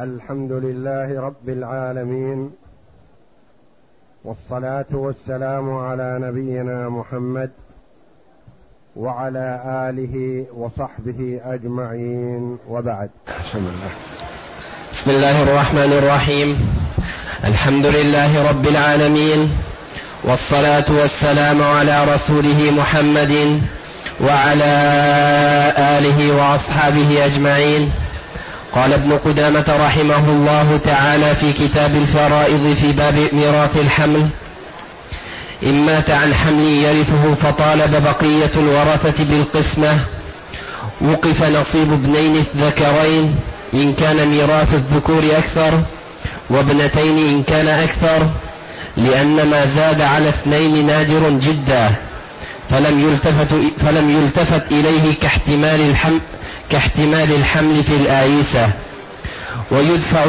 الحمد لله رب العالمين والصلاة والسلام على نبينا محمد وعلى آله وصحبه أجمعين وبعد. بسم الله الرحمن الرحيم. الحمد لله رب العالمين والصلاة والسلام على رسوله محمد وعلى آله وأصحابه أجمعين. قال ابن قدامة رحمه الله تعالى في كتاب الفرائض في باب ميراث الحمل. إن مات عن حمل يرثه فطالب بقية الورثة بالقسمة. وقف نصيب ابنين الذكرين إن كان ميراث الذكور أكثر وابنتين إن كان أكثر لأن ما زاد على اثنين نادر جدا. فلم يلتفت, فلم يلتفت إليه كاحتمال الحمل كاحتمال الحمل في الآيسة ويدفع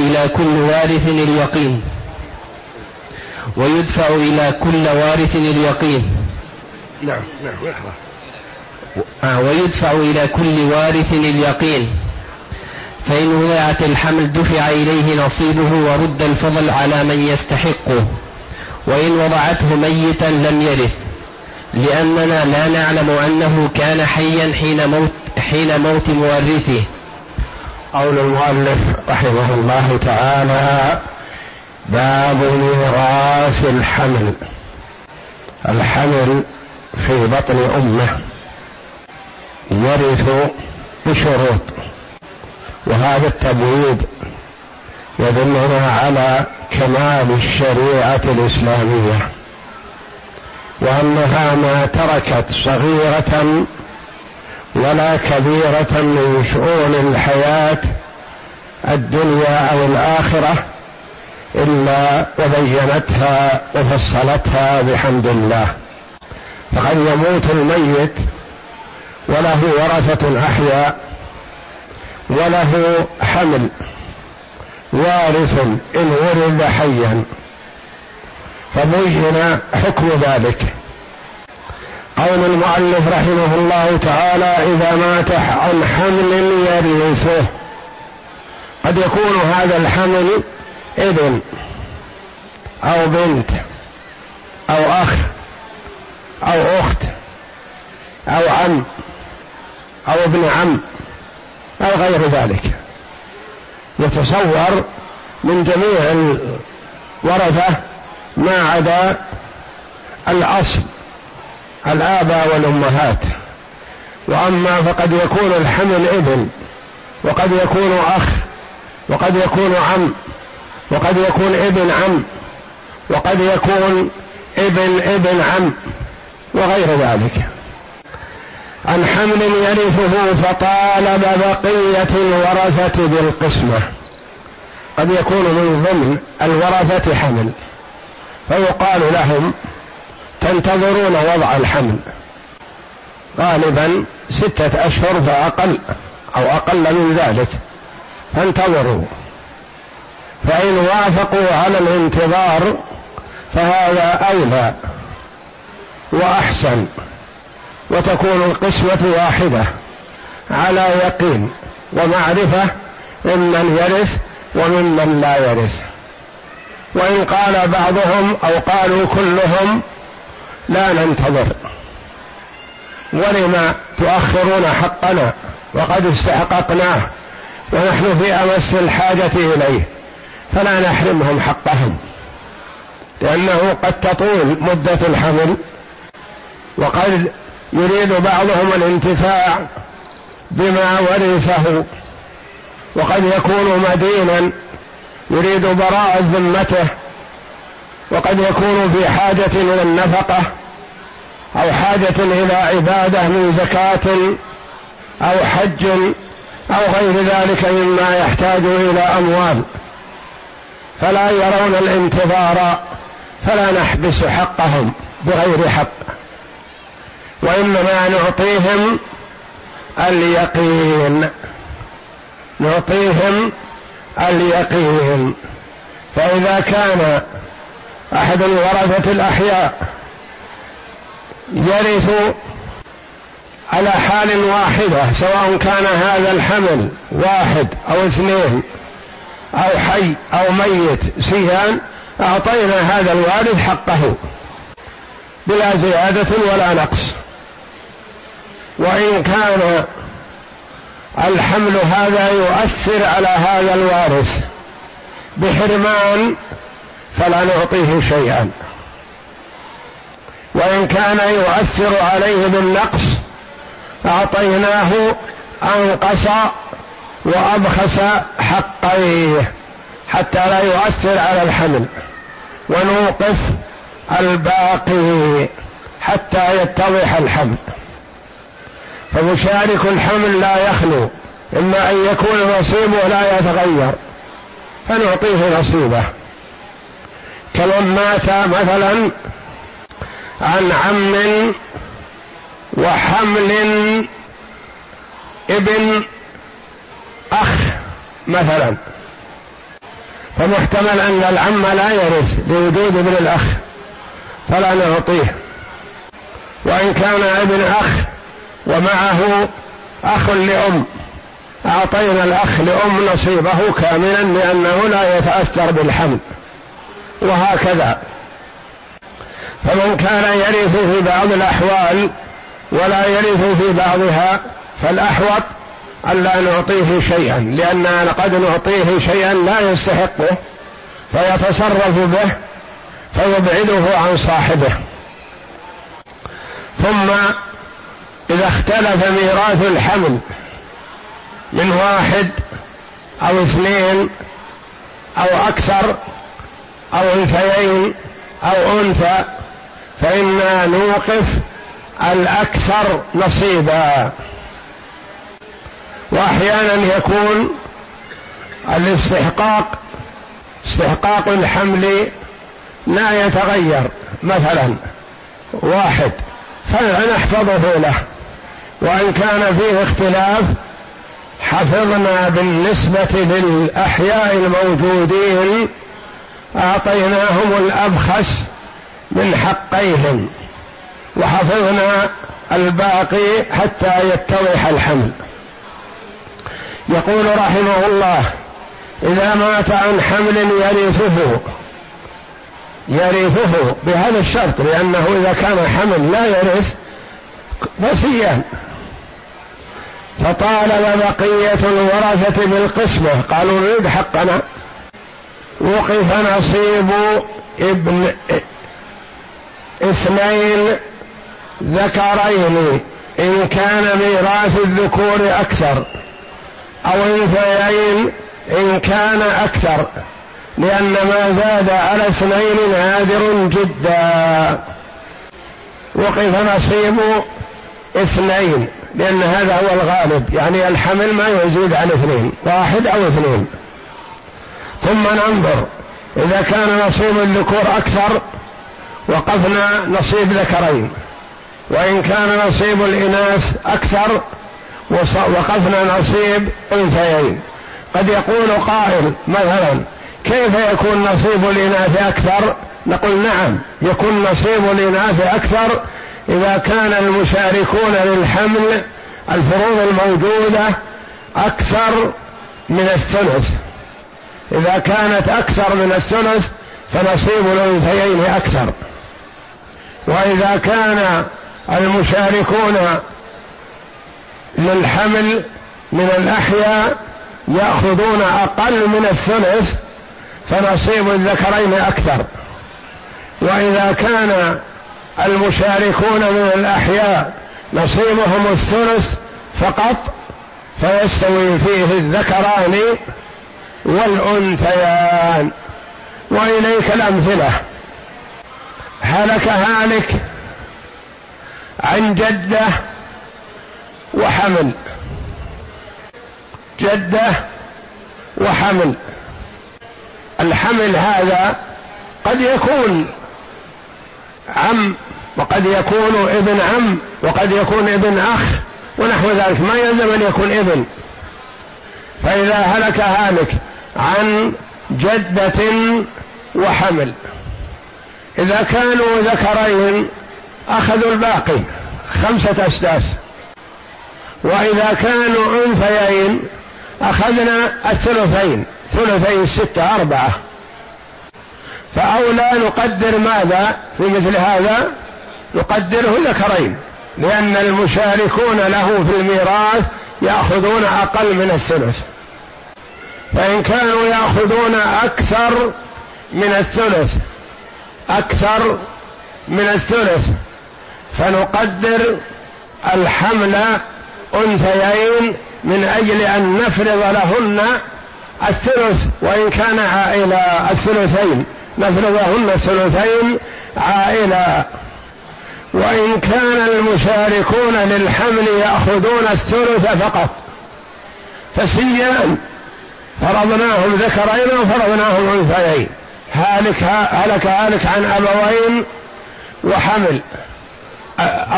إلى كل وارث اليقين. ويدفع إلى كل وارث اليقين. نعم نعم اقرأ آه ويدفع إلى كل وارث اليقين. فإن وضعت الحمل دفع إليه نصيبه ورد الفضل على من يستحقه. وإن وضعته ميتا لم يرث لأننا لا نعلم أنه كان حيا حين موت. حين موت مورثه. قول المؤلف رحمه الله تعالى باب ميراث الحمل. الحمل في بطن أمه. يرث بشروط. وهذا التبويب يدلنا على كمال الشريعة الإسلامية. وأنها ما تركت صغيرة ولا كبيرة من شؤون الحياة الدنيا أو الآخرة إلا وبينتها وفصلتها بحمد الله. فقد يموت الميت وله ورثة أحياء وله حمل وارث إن ولد حيا. فبين حكم ذلك. قول المؤلف رحمه الله تعالى إذا مات عن حمل يرثه. قد يكون هذا الحمل ابن أو بنت أو أخ أو أخت أو عم أو ابن عم أو غير ذلك. يتصور من جميع الورثة ما عدا الأصل. الآباء والأمهات. وأما فقد يكون الحمل ابن وقد يكون أخ وقد يكون عم وقد يكون ابن عم وقد يكون ابن ابن عم وغير ذلك. عن حمل يرثه فطالب بقية الورثة بالقسمة. قد يكون من ضمن الورثة حمل فيقال لهم تنتظرون وضع الحمل. غالبا ستة أشهر فأقل أو أقل من ذلك. فانتظروا. فإن وافقوا على الانتظار فهذا أولى وأحسن. وتكون القسمة واحدة على يقين ومعرفة ممن يرث وممن لا يرث. وإن قال بعضهم أو قالوا كلهم لا ننتظر. ولما تؤخرون حقنا وقد استحققناه ونحن في أمس الحاجة إليه فلا نحرمهم حقهم. لأنه قد تطول مدة الحمل وقد يريد بعضهم الانتفاع بما ورثه وقد يكون مدينا يريد براءة ذمته وقد يكون في حاجة إلى النفقة أو حاجة إلى عبادة من زكاة أو حج أو غير ذلك مما يحتاج إلى أموال. فلا يرون الانتظار فلا نحبس حقهم بغير حق. وإنما نعطيهم اليقين. نعطيهم اليقين. فإذا كان أحد الورثه الأحياء يرث على حال واحدة سواء كان هذا الحمل واحد أو اثنين أو حي أو ميت سيان أعطينا هذا الوارث حقه بلا زيادة ولا نقص. وإن كان الحمل هذا يؤثر على هذا الوارث بحرمان فلا نعطيه شيئا. وإن كان يؤثر عليه بالنقص أعطيناه أنقص وأبخس حقيه حتى لا يؤثر على الحمل. ونوقف الباقي حتى يتضح الحمل. فمشارك الحمل لا يخلو إما أن يكون نصيبه لا يتغير. فنعطيه نصيبه. كمن مات مثلا عن عم وحمل ابن أخ مثلا. فمحتمل أن العم لا يرث لوجود ابن الأخ فلا نعطيه. وإن كان ابن أخ ومعه أخ لأم أعطينا الأخ لأم نصيبه كاملا لأنه لا يتأثر بالحمل. وهكذا. فمن كان يرث في بعض الأحوال ولا يرث في بعضها فالأحوط ألا نعطيه شيئا لأننا قد نعطيه شيئا لا يستحقه فيتصرف به فيبعده عن صاحبه. ثم إذا اختلف ميراث الحمل من واحد أو اثنين أو أكثر أو أنثيين أو أنثى فإنا نوقف الأكثر نصيبا. وأحيانا يكون الاستحقاق استحقاق الحمل لا يتغير. مثلا واحد فنحفظه له. وإن كان فيه اختلاف حفظنا بالنسبة للأحياء الموجودين أعطيناهم الأبخس من حقيهم وحفظنا الباقي حتى يتضح الحمل. يقول رحمه الله إذا مات عن حمل يرثه يرثه بهذا الشرط لأنه إذا كان حمل لا يرث فسيان فطالب بقية الورثة بالقسمة قالوا نريد حقنا. وقف نصيب ابن اثنين ذكرين إن كان ميراث الذكور أكثر أو انثيين إن كان أكثر لأن ما زاد على اثنين نادر جدا. وقف نصيب اثنين لأن هذا هو الغالب يعني الحمل ما يزيد عن اثنين واحد أو اثنين. ثم ننظر. إذا كان نصيب الذكور أكثر وقفنا نصيب ذكرين. وإن كان نصيب الإناث أكثر وقفنا نصيب أنثيين. قد يقول قائل مثلا كيف يكون نصيب الإناث أكثر؟ نقول نعم يكون نصيب الإناث أكثر إذا كان المشاركون للحمل الفروض الموجودة أكثر من الثلث. إذا كانت أكثر من الثلث فنصيب الأنثيين أكثر. وإذا كان المشاركون للحمل من الأحياء يأخذون أقل من الثلث فنصيب الذكرين أكثر. وإذا كان المشاركون من الأحياء نصيبهم الثلث فقط فيستوي فيه الذكران والأنثيان. وإليك الأمثلة. هلك هالك عن جدة وحمل. جدة وحمل. الحمل هذا قد يكون عم وقد يكون ابن عم وقد يكون ابن أخ ونحو ذلك. ما يلزم أن يكون ابن. فإذا هلك هالك عن جدة وحمل. إذا كانوا ذكرين أخذوا الباقي خمسة أسداس. وإذا كانوا أنثيين أخذنا الثلثين ثلثي الستة أربعة. فأولى نقدر ماذا؟ في مثل هذا نقدره ذكرين. لأن المشاركون له في الميراث يأخذون أقل من الثلث. فإن كانوا يأخذون أكثر من الثلث أكثر من الثلث فنقدر الحمل أنثيين من أجل أن نفرض لهن الثلث وإن كان عائلا الثلثين نفرض لهن الثلثين عائلا. وإن كان المشاركون للحمل يأخذون الثلث فقط فسيان فرضناهم ذكرين وفرضناهم أنثيين. هالك هلك هالك عن أبوين وحمل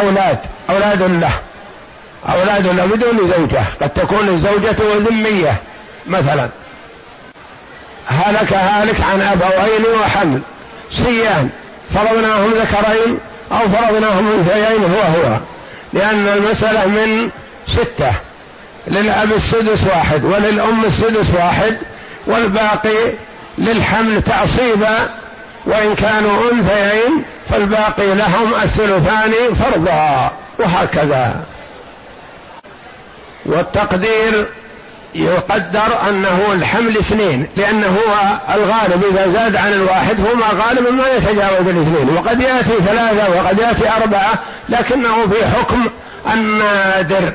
أولاد أولاد له. أولاد له بدون زوجة قد تكون الزوجة ذمية مثلا. هلك هالك عن أبوين وحمل. سيان فرضناهم ذكرين أو فرضناهم أنثيين هو هو. لأن المسألة من ستة. للأب السدس واحد وللأم السدس واحد والباقي للحمل تعصيبا وإن كانوا أنثيين فالباقي لهم الثلثان فرضا وهكذا. والتقدير يقدر أنه الحمل اثنين لأنه هو الغالب إذا زاد عن الواحد هو ما غالب ما يتجاوز الاثنين وقد يأتي ثلاثة وقد يأتي أربعة لكنه في حكم النادر.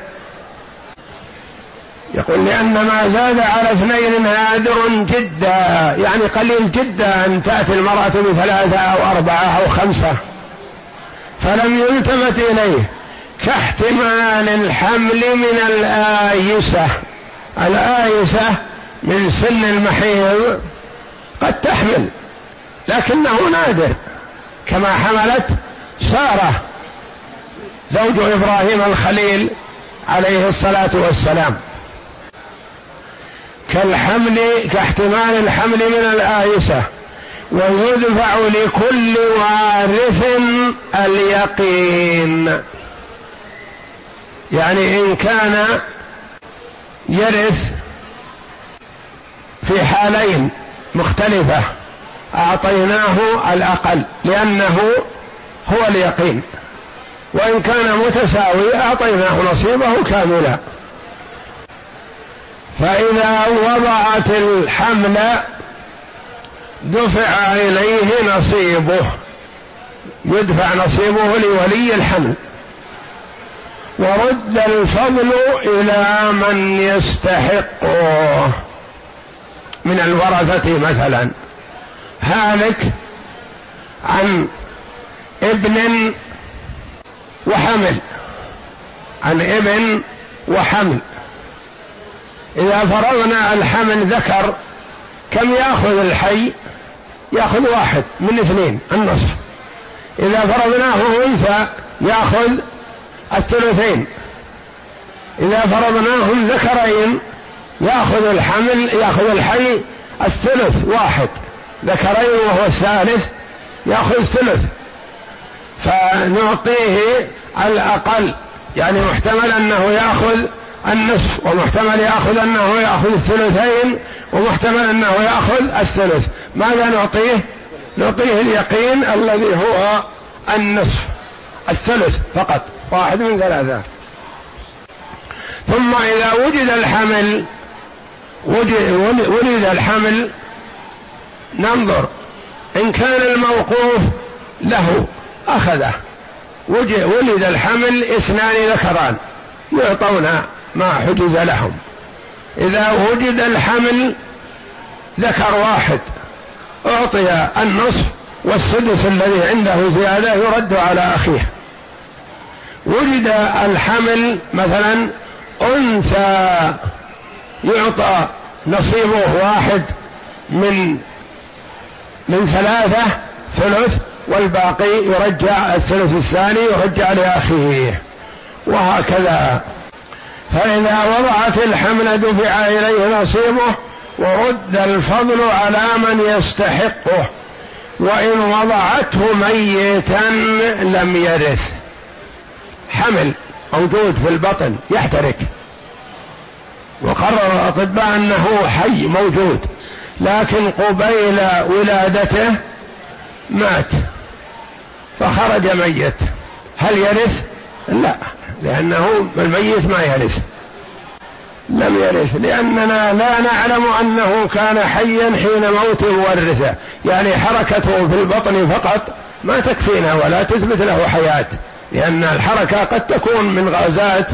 يقول لأن ما زاد على اثنين نادر جدا يعني قليل جدا أن تأتي المرأة بثلاثة أو أربعة أو خمسة. فلم يلتفت إليه كاحتمال الحمل من الآيسة. الآيسة من سن المحيض قد تحمل لكنه نادر. كما حملت سارة زوج إبراهيم الخليل عليه الصلاة والسلام. كالحمل كاحتمال الحمل من الآيسة ويدفع لكل وارث اليقين. يعني إن كان يرث في حالين مختلفة أعطيناه الأقل لأنه هو اليقين وإن كان متساوي أعطيناه نصيبه كاملا. فإذا وضعت الحمل دفع إليه نصيبه يدفع نصيبه لولي الحمل. ورد الفضل إلى من يستحقه. من الورثة مثلا. هالك عن ابن وحمل. عن ابن وحمل. إذا فرضنا الحمل ذكر كم يأخذ الحي؟ يأخذ واحد من اثنين النصف. إذا فرضناه أنثى يأخذ الثلثين. إذا فرضناهم ذكرين يأخذ الحمل يأخذ الحي الثلث واحد. ذكرين وهو الثالث يأخذ ثلث. فنعطيه الأقل يعني محتمل أنه يأخذ النصف ومحتمل يأخذ أنه يأخذ الثلثين ومحتمل أنه يأخذ الثلث. ماذا نعطيه؟ نعطيه اليقين الذي هو النصف الثلث فقط واحد من ثلاثة. ثم إذا وجد الحمل وجد الحمل ننظر. إن كان الموقوف له أخذه. ولد الحمل اثنان ذكران يعطون ما حجز لهم. إذا وجد الحمل ذكر واحد أعطي النصف والسدس الذي عنده زيادة يرد على أخيه. وجد الحمل مثلا أنثى يعطى نصيبه واحد من من ثلاثة ثلث والباقي يرجع الثلث الثاني يرجع لأخيه. وهكذا. فإذا وضعت الحمل دفع إليه نصيبه ورد الفضل على من يستحقه وإن وضعته ميتا لم يرث. حمل موجود في البطن يحترق. وقرر الأطباء أنه حي موجود لكن قبيل ولادته مات فخرج ميت. هل يرث؟ لا. لأنه الميت ما يرث. لم يرث. لأننا لا نعلم أنه كان حيا حين موته ورثه يعني حركته في البطن فقط ما تكفينا ولا تثبت له حياة. لأن الحركة قد تكون من غازات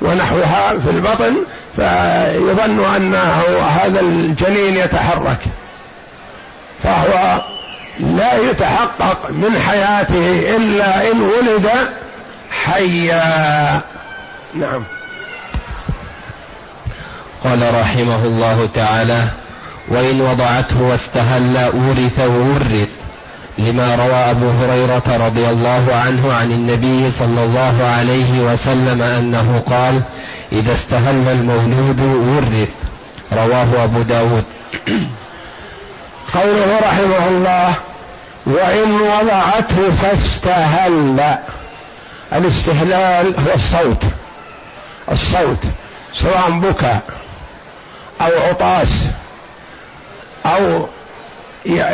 ونحوها في البطن فيظن أنه هذا الجنين يتحرك. فهو لا يتحقق من حياته إلا إن ولد حيا. نعم. قال رحمه الله تعالى وإن وضعته واستهل أورث وورث لما روى أبو هريرة رضي الله عنه عن النبي صلى الله عليه وسلم أنه قال إذا استهل المولود ورث. رواه أبو داود. قوله رحمه الله وإن وضعته فاستهل. الاستهلال هو الصوت. الصوت سواء بكى أو عطاس أو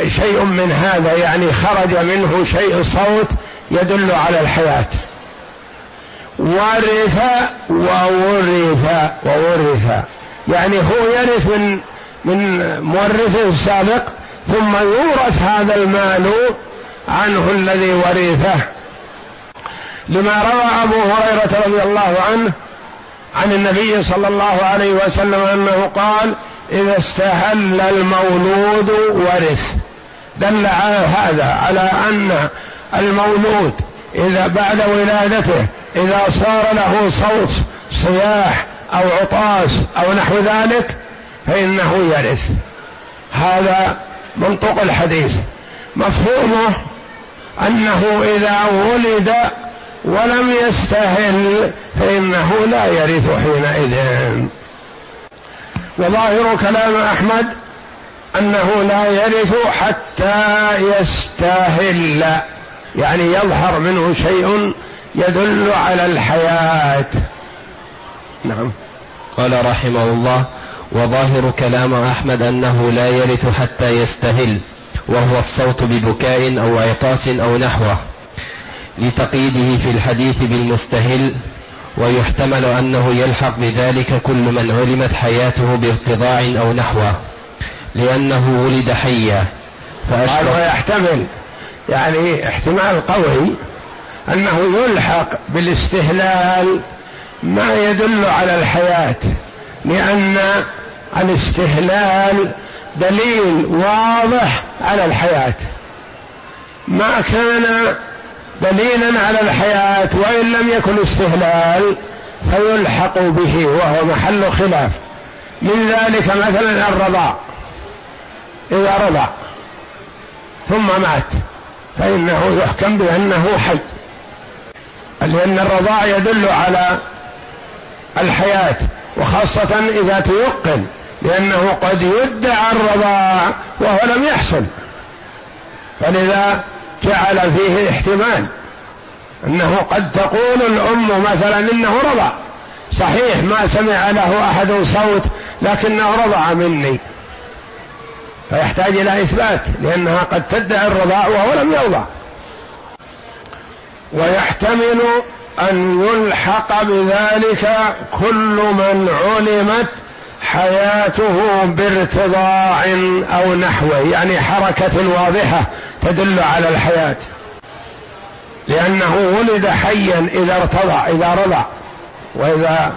شيء من هذا يعني خرج منه شيء صوت يدل على الحياة. ورث وورث وورث. يعني هو يرث من من مورثه السابق ثم يورث هذا المال عنه الذي ورثه. لما روى أبو هريرة رضي الله عنه عن النبي صلى الله عليه وسلم أنه قال إذا استهل المولود ورث. دل على هذا على أن المولود إذا بعد ولادته إذا صار له صوت صياح أو عطاس أو نحو ذلك فإنه يرث. هذا منطق الحديث. مفهومه أنه إذا ولد ولم يستهل فإنه لا يرث حينئذ. وظاهر كلام أحمد أنه لا يرث حتى يستهل يعني يظهر منه شيء يدل على الحياة. نعم. قال رحمه الله وظاهر كلام أحمد أنه لا يرث حتى يستهل وهو الصوت ببكاء أو عطاس أو نحوه. لتقييده في الحديث بالمستهل ويحتمل أنه يلحق بذلك كل من علمت حياته بارتضاع أو نحوه لأنه ولد حيا فأشبه ويحتمل يعني احتمال قوي أنه يلحق بالاستهلال ما يدل على الحياة لأن الاستهلال دليل واضح على الحياة. ما كان دليلا على الحياة وإن لم يكن استهلال فيلحق به وهو محل خلاف. من ذلك مثلا الرضاع. إذا رضع ثم مات فإنه يحكم بأنه حي. لأن الرضاع يدل على الحياة وخاصة إذا تيقن لأنه قد يدعى الرضاع وهو لم يحصل. فلذا جعل فيه احتمال انه قد تقول الام مثلا انه رضع. صحيح ما سمع له احد صوت لكنه رضع مني. فيحتاج إلى اثبات لانها قد تدعي الرضاع وهو لم يرضع. ويحتمل ان يلحق بذلك كل من علمت حياته بارتضاع أو نحوه يعني حركة واضحة تدل على الحياة. لأنه ولد حيا إذا ارتضع إذا رضع وإذا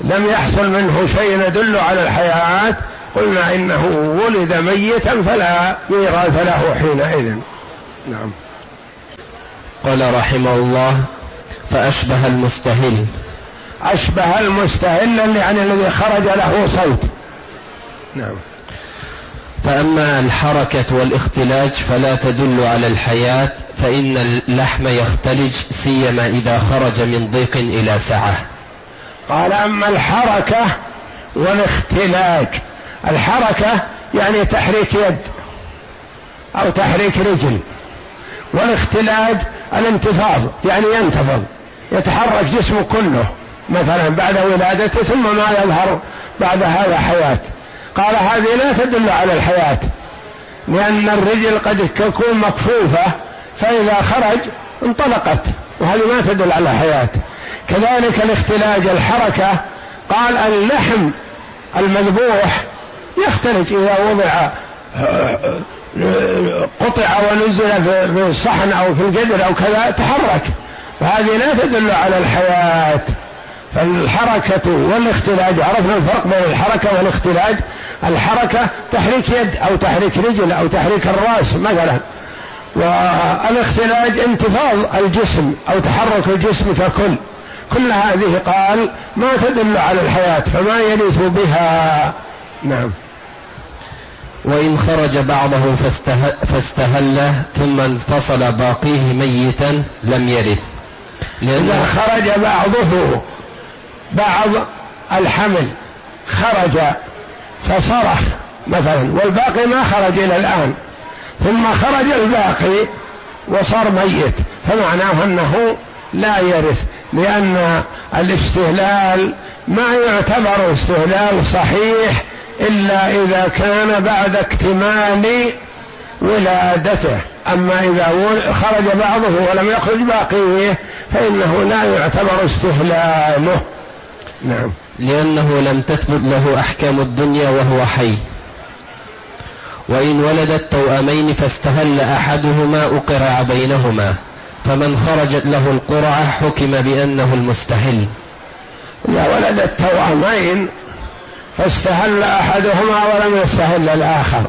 لم يحصل منه شيء يدل على الحياة قلنا إنه ولد ميتا فلا ميراث له حينئذ. نعم. قال رحمه الله فأشبه المستهل. أشبه المستهل يعني الذي خرج له صوت. نعم. فأما الحركة والاختلاج فلا تدل على الحياة فإن اللحم يختلج سيما إذا خرج من ضيق إلى سعة. قال أما الحركة والاختلاج. الحركة يعني تحريك يد أو تحريك رجل. والاختلاج الانتفاض يعني ينتفض يتحرك جسمه كله مثلا بعد ولادته ثم ما يظهر بعد هذا حياة قال هذه لا تدل على الحياة لأن الرجل قد تكون مكفوفة فإذا خرج انطلقت وهذه ما تدل على الحياة. كذلك الاختلاج الحركة قال اللحم المذبوح يختلج إذا وضع قطع ونزل في الصحن أو في القدر أو كذا تحرك. فهذه لا تدل على الحياة. فالحركة والاختلاج عرفنا الفرق بين الحركة والاختلاج. الحركة تحريك يد أو تحريك رجل أو تحريك الرأس مثلا. والاختلاج انتفاض الجسم أو تحرك الجسم ككل. كل هذه قال ما تدل على الحياة فما يلث بها. نعم. وإن خرج بعضه فاستهل, فاستهل ثم انفصل باقيه ميتا لم يرث. إذا خرج بعضه بعض الحمل خرج فصرخ مثلا والباقي ما خرج إلى الآن. ثم خرج الباقي وصار ميت. فمعناه أنه لا يرث لأن الاستهلال ما يعتبر استهلال صحيح إلا إذا كان بعد اكتمال ولادته. أما إذا خرج بعضه ولم يخرج باقيه فإنه لا يعتبر استهلاله. نعم. لأنه لم تثبت له أحكام الدنيا وهو حي. وإن ولدت توأمين فاستهل أحدهما أقرع بينهما. فمن خرجت له القرعة حكم بأنه المستهل. إذا ولدت توأمين فاستهل أحدهما ولم يستهل الآخر.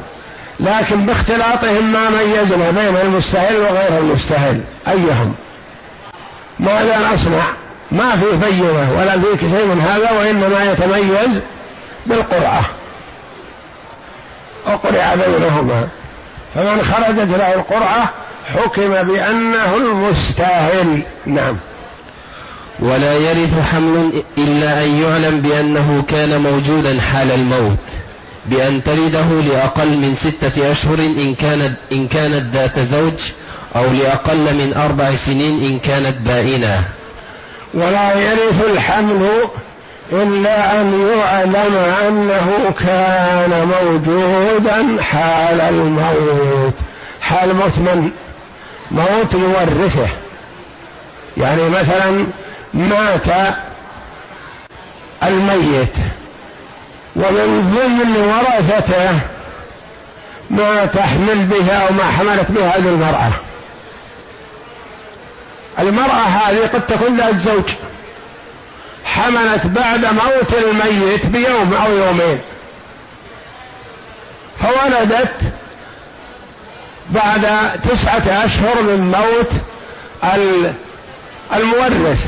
لكن باختلاطهم ما ميزنا بين المستهل وغير المستهل. أيهم؟ ماذا نصنع؟ ما في بينة ولا في شيء من هذا وإنما يتميز بالقرعة. اقرع بينهما. فمن خرجت له القرعة حكم بأنه المستاهل. نعم. ولا يرث حمل إلا أن يعلم بأنه كان موجودا حال الموت بأن تلده لأقل من ستة أشهر إن كانت, إن كانت ذات زوج أو لأقل من أربع سنين إن كانت بائنة. ولا يرث الحمل إلا أن يعلم أنه كان موجودا حال الموت. حال موت من؟ موت مورثه يعني مثلا مات الميت ومن ضمن ورثته ما تحمل به أو ما حملت به هذه المرأة. المرأة هذه قد تكون ذات زوج حملت بعد موت الميت بيوم أو يومين. فولدت بعد تسعة أشهر من موت المورث.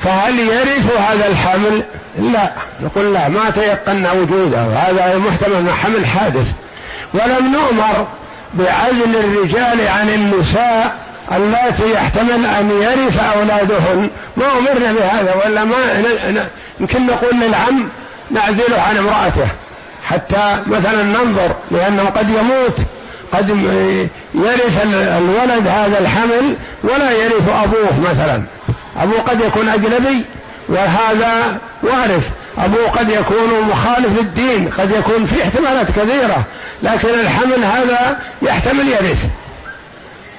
فهل يرث هذا الحمل؟ لا. نقول لا ما تيقنا وجوده. هذا محتمل انه حمل حادث. ولم نؤمر بعزل الرجال عن النساء اللاتي يحتمل أن يرث أولادهن. ما أمرنا بهذا ولا ما يمكن نقول للعم نعزله عن امرأته. حتى مثلا ننظر لأنه قد يموت قد يرث الولد هذا الحمل ولا يرث أبوه مثلا. أبوه قد يكون أجنبي وهذا وارث. أبوه قد يكون مخالف الدين قد يكون في احتمالات كثيرة لكن الحمل هذا يحتمل يرث.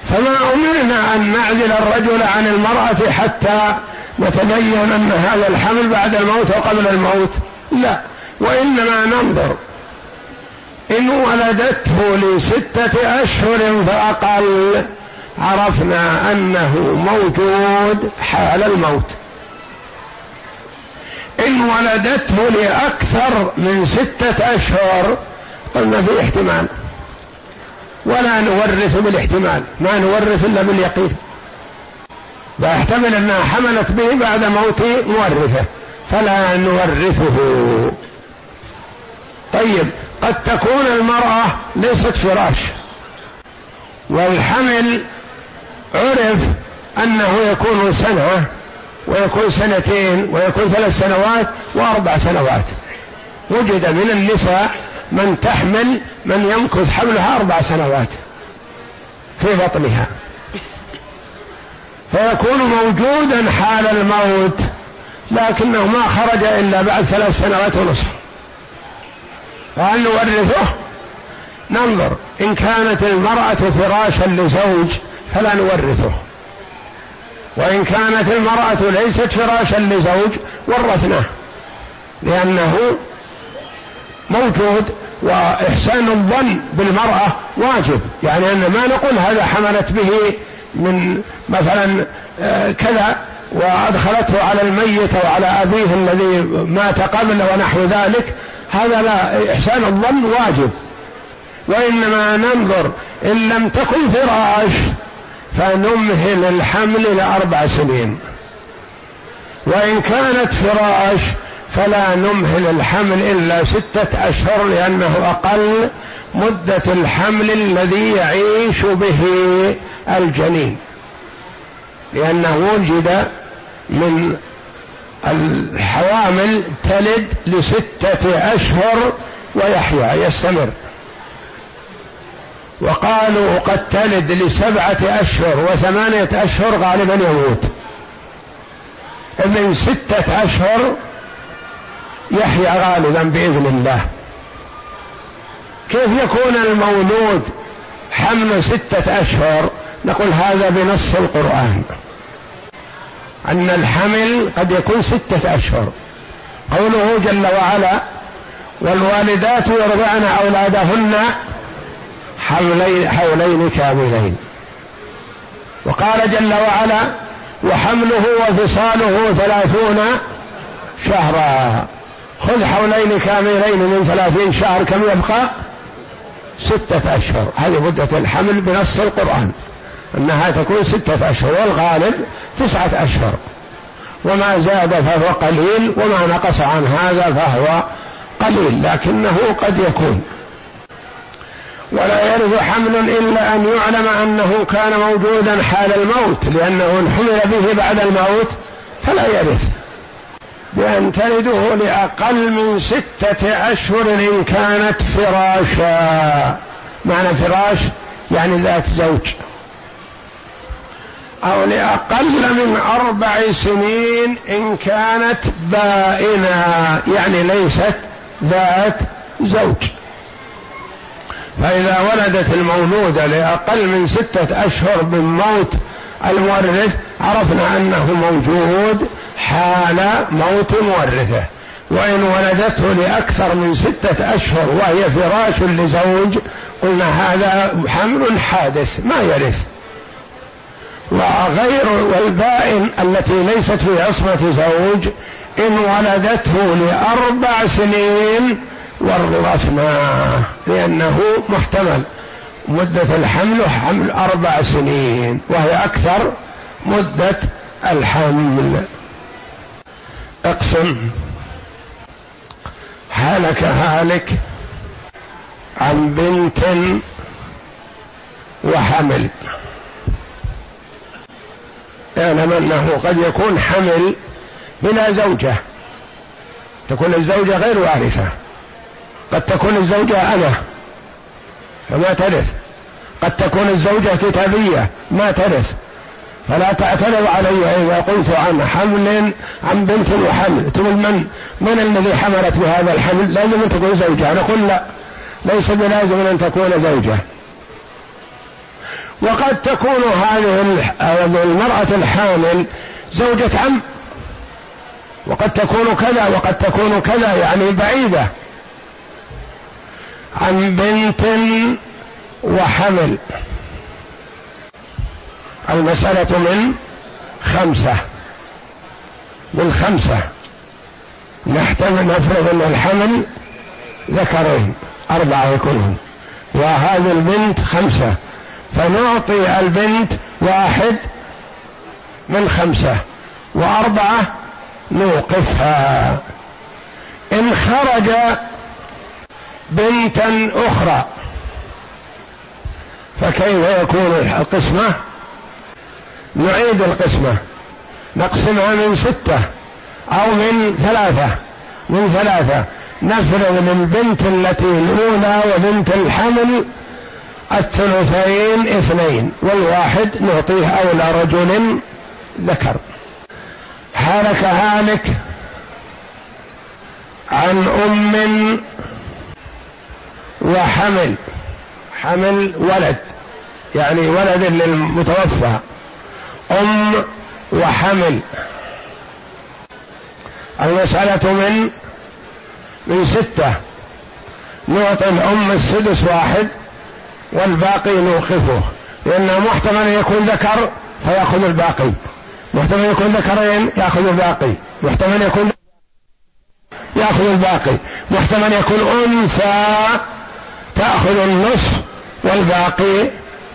فما أمرنا أن نعزل الرجل عن المرأة حتى نتبين أن هذا الحمل بعد الموت وقبل الموت. لا وإنما ننظر. إن ولدته لستة أشهر فأقل. عرفنا أنه موجود حال الموت. إن ولدته لأكثر من ستة أشهر قلنا في احتمال. ولا نورث بالاحتمال ما نورث إلا باليقين. فاحتمل أنها حملت به بعد موت مورثه فلا نورثه. طيب قد تكون المرأة ليست فراش والحمل عرف أنه يكون سنة ويكون سنتين ويكون ثلاث سنوات وأربع سنوات. وجد من النساء من تحمل من يمكث حملها أربع سنوات في بطنها. فيكون موجودا حال الموت لكنه ما خرج إلا بعد ثلاث سنوات ونصف. فهل نورثه. ننظر إن كانت المرأة فراشا لزوج فلا نورثه. وإن كانت المرأة ليست فراشا لزوج ورثناه لأنه موجود وإحسان الظن بالمرأة واجب. يعني أن ما نقول هذا حملت به من مثلا آه، كذا وأدخلته على الميت أو على أبيه الذي مات قبل ونحو ذلك هذا لا إحسان الظن واجب. وإنما ننظر إن لم تكن فراش فنمهل الحمل لأربع سنين. وإن كانت فراش فلا نمهل الحمل إلا ستة أشهر لأنه أقل مدة الحمل الذي يعيش به الجنين. لأنه وجد من الحوامل تلد لستة أشهر ويحيا يستمر. وقالوا قد تلد لسبعة أشهر وثمانية أشهر غالبا يموت. من ستة أشهر يحيا غالبا بإذن الله. كيف يكون المولود حمل ستة أشهر؟ نقول هذا بنص القرآن. أن الحمل قد يكون ستة أشهر. قوله جل وعلا والوالدات يرضعن أولادهن حولين, حولين كاملين. وقال جل وعلا وحمله وفصاله ثلاثون شهرا. خذ حولين كاملين من ثلاثين شهر كم يبقى؟ ستة أشهر. هذه مدة الحمل بنص القرآن. أنها تكون ستة أشهر والغالب تسعة أشهر. وما زاد فهو قليل وما نقص عن هذا فهو قليل لكنه قد يكون. ولا يرث حمل إلا أن يعلم أنه كان موجودا حال الموت لأنه إن حمل به بعد الموت فلا يرث. بأن تلده لأقل من ستة أشهر إن كانت فراشا. معنى فراش يعني ذات زوج. أو لأقل من أربع سنين إن كانت بائنة. يعني ليست ذات زوج. فإذا ولدت المولودة لأقل من ستة أشهر من موت المورث عرفنا أنه موجود حال موت مورثه. وإن ولدته لأكثر من ستة أشهر وهي فراش لزوج قلنا هذا حمل حادث ما يرث. وغير والبائن التي ليست في عصمة زوج إن ولدته لأربع سنين ورثناه لأنه محتمل. مدة الحمل حمل أربع سنين وهي أكثر مدة الحمل. اقسم هلك هالك عن بنت وحمل. اعلم أنه قد يكون حمل بلا زوجة. تكون الزوجة غير وارثة. قد تكون الزوجة أنا. فما ترث. قد تكون الزوجة كتابيه ما ترث. فلا تعترض علي إذا قلت عن حمل عن بنت وحمل تقول من؟ من الذي حملت بهذا الحمل؟ لازم أن تكون زوجة. نقول لا. ليس بلازم أن تكون زوجة. وقد تكون هذه المرأة الحامل زوجة عم. وقد تكون كذا وقد تكون كذا يعني بعيدة. عن بنت وحمل. المسألة من خمسة. من خمسة. نحتمل نفرض أن الحمل ذكرين. أربعة يكونون. وهذه البنت خمسة. فنعطي البنت واحد من خمسة. وأربعة نوقفها. إن خرج بنتا أخرى فكيف يكون القسمة؟ نعيد القسمة. نقسمها من ستة أو من ثلاثة. من ثلاثة. نفرض للبنت التي الأولى وبنت الحمل الثلثين اثنين والواحد نعطيه أولى رجل ذكر. هلك هالك عن أم وحمل. حمل ولد يعني ولد للمتوفى. أم وحمل. المسألة من من ستة. نعطي الأم السدس واحد والباقي نوقفه. لأنه محتمل يكون ذكر فيأخذ الباقي. محتمل يكون ذكرين يأخذ الباقي. محتمل يكون يأخذ الباقي. محتمل يكون أنثى تأخذ النصف والباقي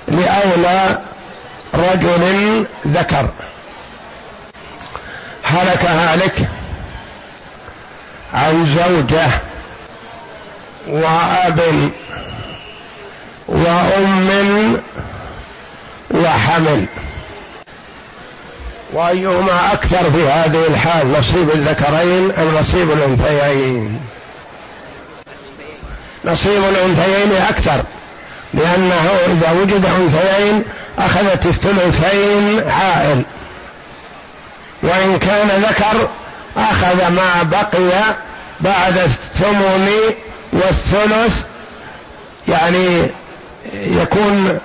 لأولى رجل ذكر. هلك هالك عن زوجة وأب وأم وحمل. وأيهما أكثر في هذه الحال نصيب الذكرين أم نصيب الأنثيين؟ نصيب الأنثيين أكثر لأنه إذا وجد أنثيين أخذت الثلثين عائل. وإن كان ذكر أخذ ما بقي بعد الثمن والثلث يعني يكون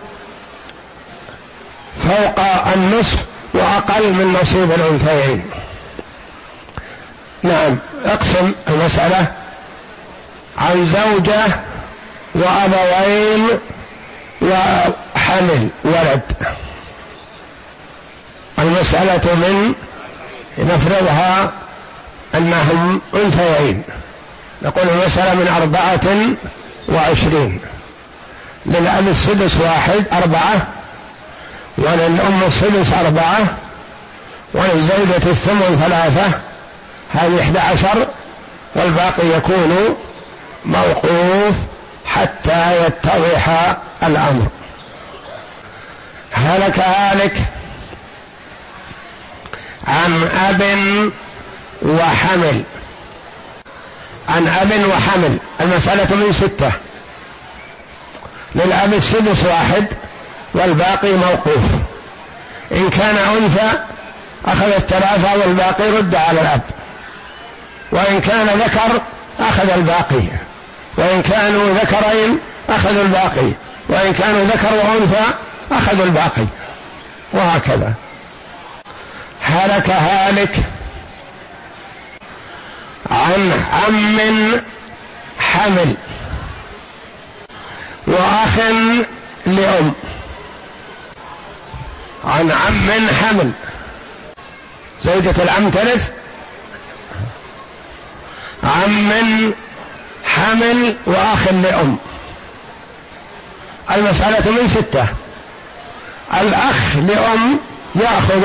فوق النصف وأقل من نصيب الأنثيين. نعم أقسم المسألة عن زوجة وأبوين وحمل ولد المسألة من نفرضها أنهم أنثيين. نقول المسألة من أربعة وعشرين. للأب السدس واحد أربعة وللأم السدس أربعة وللزوجة الثمن ثلاثة. هذه إحدى عشر والباقي يكون موقوف حتى يتضح الأمر. هلك هالك عن أب وحمل. عن أب وحمل. المسألة من ستة. للأب السدس واحد والباقي موقوف. إن كان أنثى أخذ الثلاثة والباقي رد على الأب. وإن كان ذكر أخذ الباقي. وإن كانوا ذكرين أخذوا الباقي. وإن كانوا ذكر وأنثى أخذوا الباقي. وهكذا. هلك هالك عن عم حمل وأخ لأم. عن عم حمل. زوجة العم ترث. عم حمل وأخ لأم. المسألة من ستة. الأخ لأم يأخذ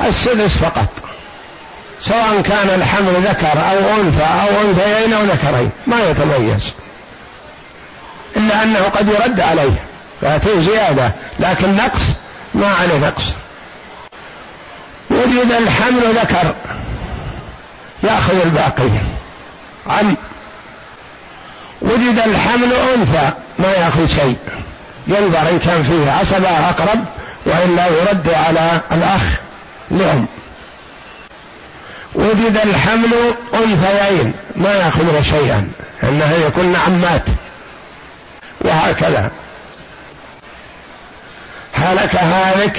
السدس فقط سواء كان الحمل ذكر أو أنثى أو أنثيين أو ذكرين ما يتميز إلا أنه قد يرد عليه فيأتيه زيادة لكن نقص ما عليه نقص. وجد الحمل ذكر يأخذ الباقي. عم وجد الحمل أنثى ما يأخذ شيء. ينظر إن كان فيه عصبة أقرب وإلا يرد على الأخ لأم. وجد الحمل أنثيين ما يأخذن شيئا أنه يكون عمات وهكذا. هلك هالك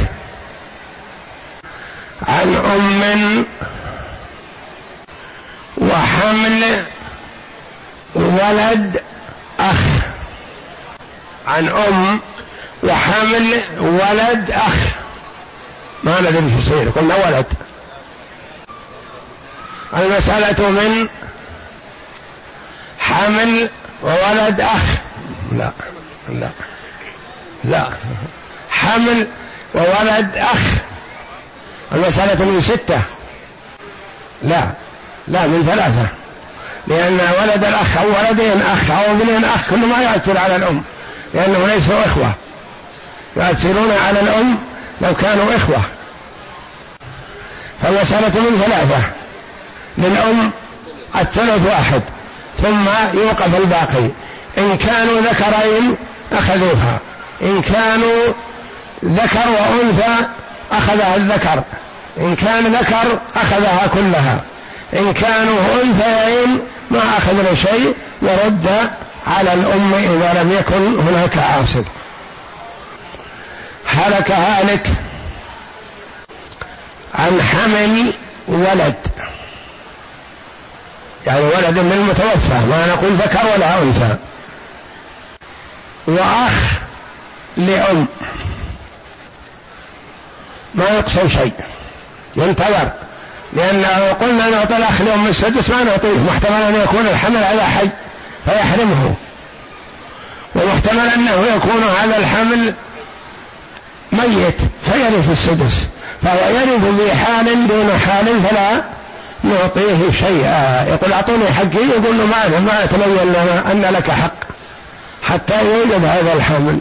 عن أم وحمل ولد عن أم وحمل ولد أخ. ما ندري إيش يصير. قلنا ولد. المسألة من حمل وولد أخ. لا لا لا. حمل وولد أخ. المسألة من ستة. لا لا من ثلاثة. لأن ولد الأخ أو ولدين أخ أو ابنين أخ كل ما يؤثر على الأم. لأنه ليسوا إخوة. يؤثرون على الأم لو كانوا إخوة. فالمسألة من ثلاثة. للأم الثلث واحد ثم يوقف الباقي. إن كانوا ذكرين أخذوها. إن كانوا ذكر وأنثى أخذها الذكر. إن كان ذكر أخذها كلها. إن كانوا أنثيين ما أخذنا شيء ورد على الأم إذا لم يكن هناك عاصر. هلك هالك عن حمل ولد. يعني ولد من المتوفى ما نقول ذكر ولا أنثى. وأخ لأم. ما يقصر شيء. ينتظر. لأن لو قلنا نعطي الأخ لأم السدس ما نعطيه محتمل أن يكون الحمل على حي. فيحرمه. ومحتمل أنه يكون هذا الحمل ميت فيرث السدس. فهو يرث بحال دون حال فلا نعطيه شيئا. يقول أعطوني حقي يقول له ما ما تبين لنا أن لك حق حتى يوجد هذا الحمل.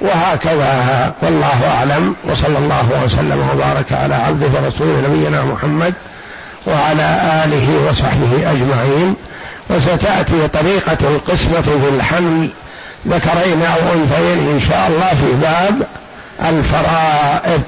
وهكذا. والله أعلم. وصلى الله وسلم وبارك على عبده ورسوله نبينا محمد وعلى آله وصحبه أجمعين. وستأتي طريقة القسمة في الحمل ذكرين أو أنثيين إن شاء الله في باب الفرائض.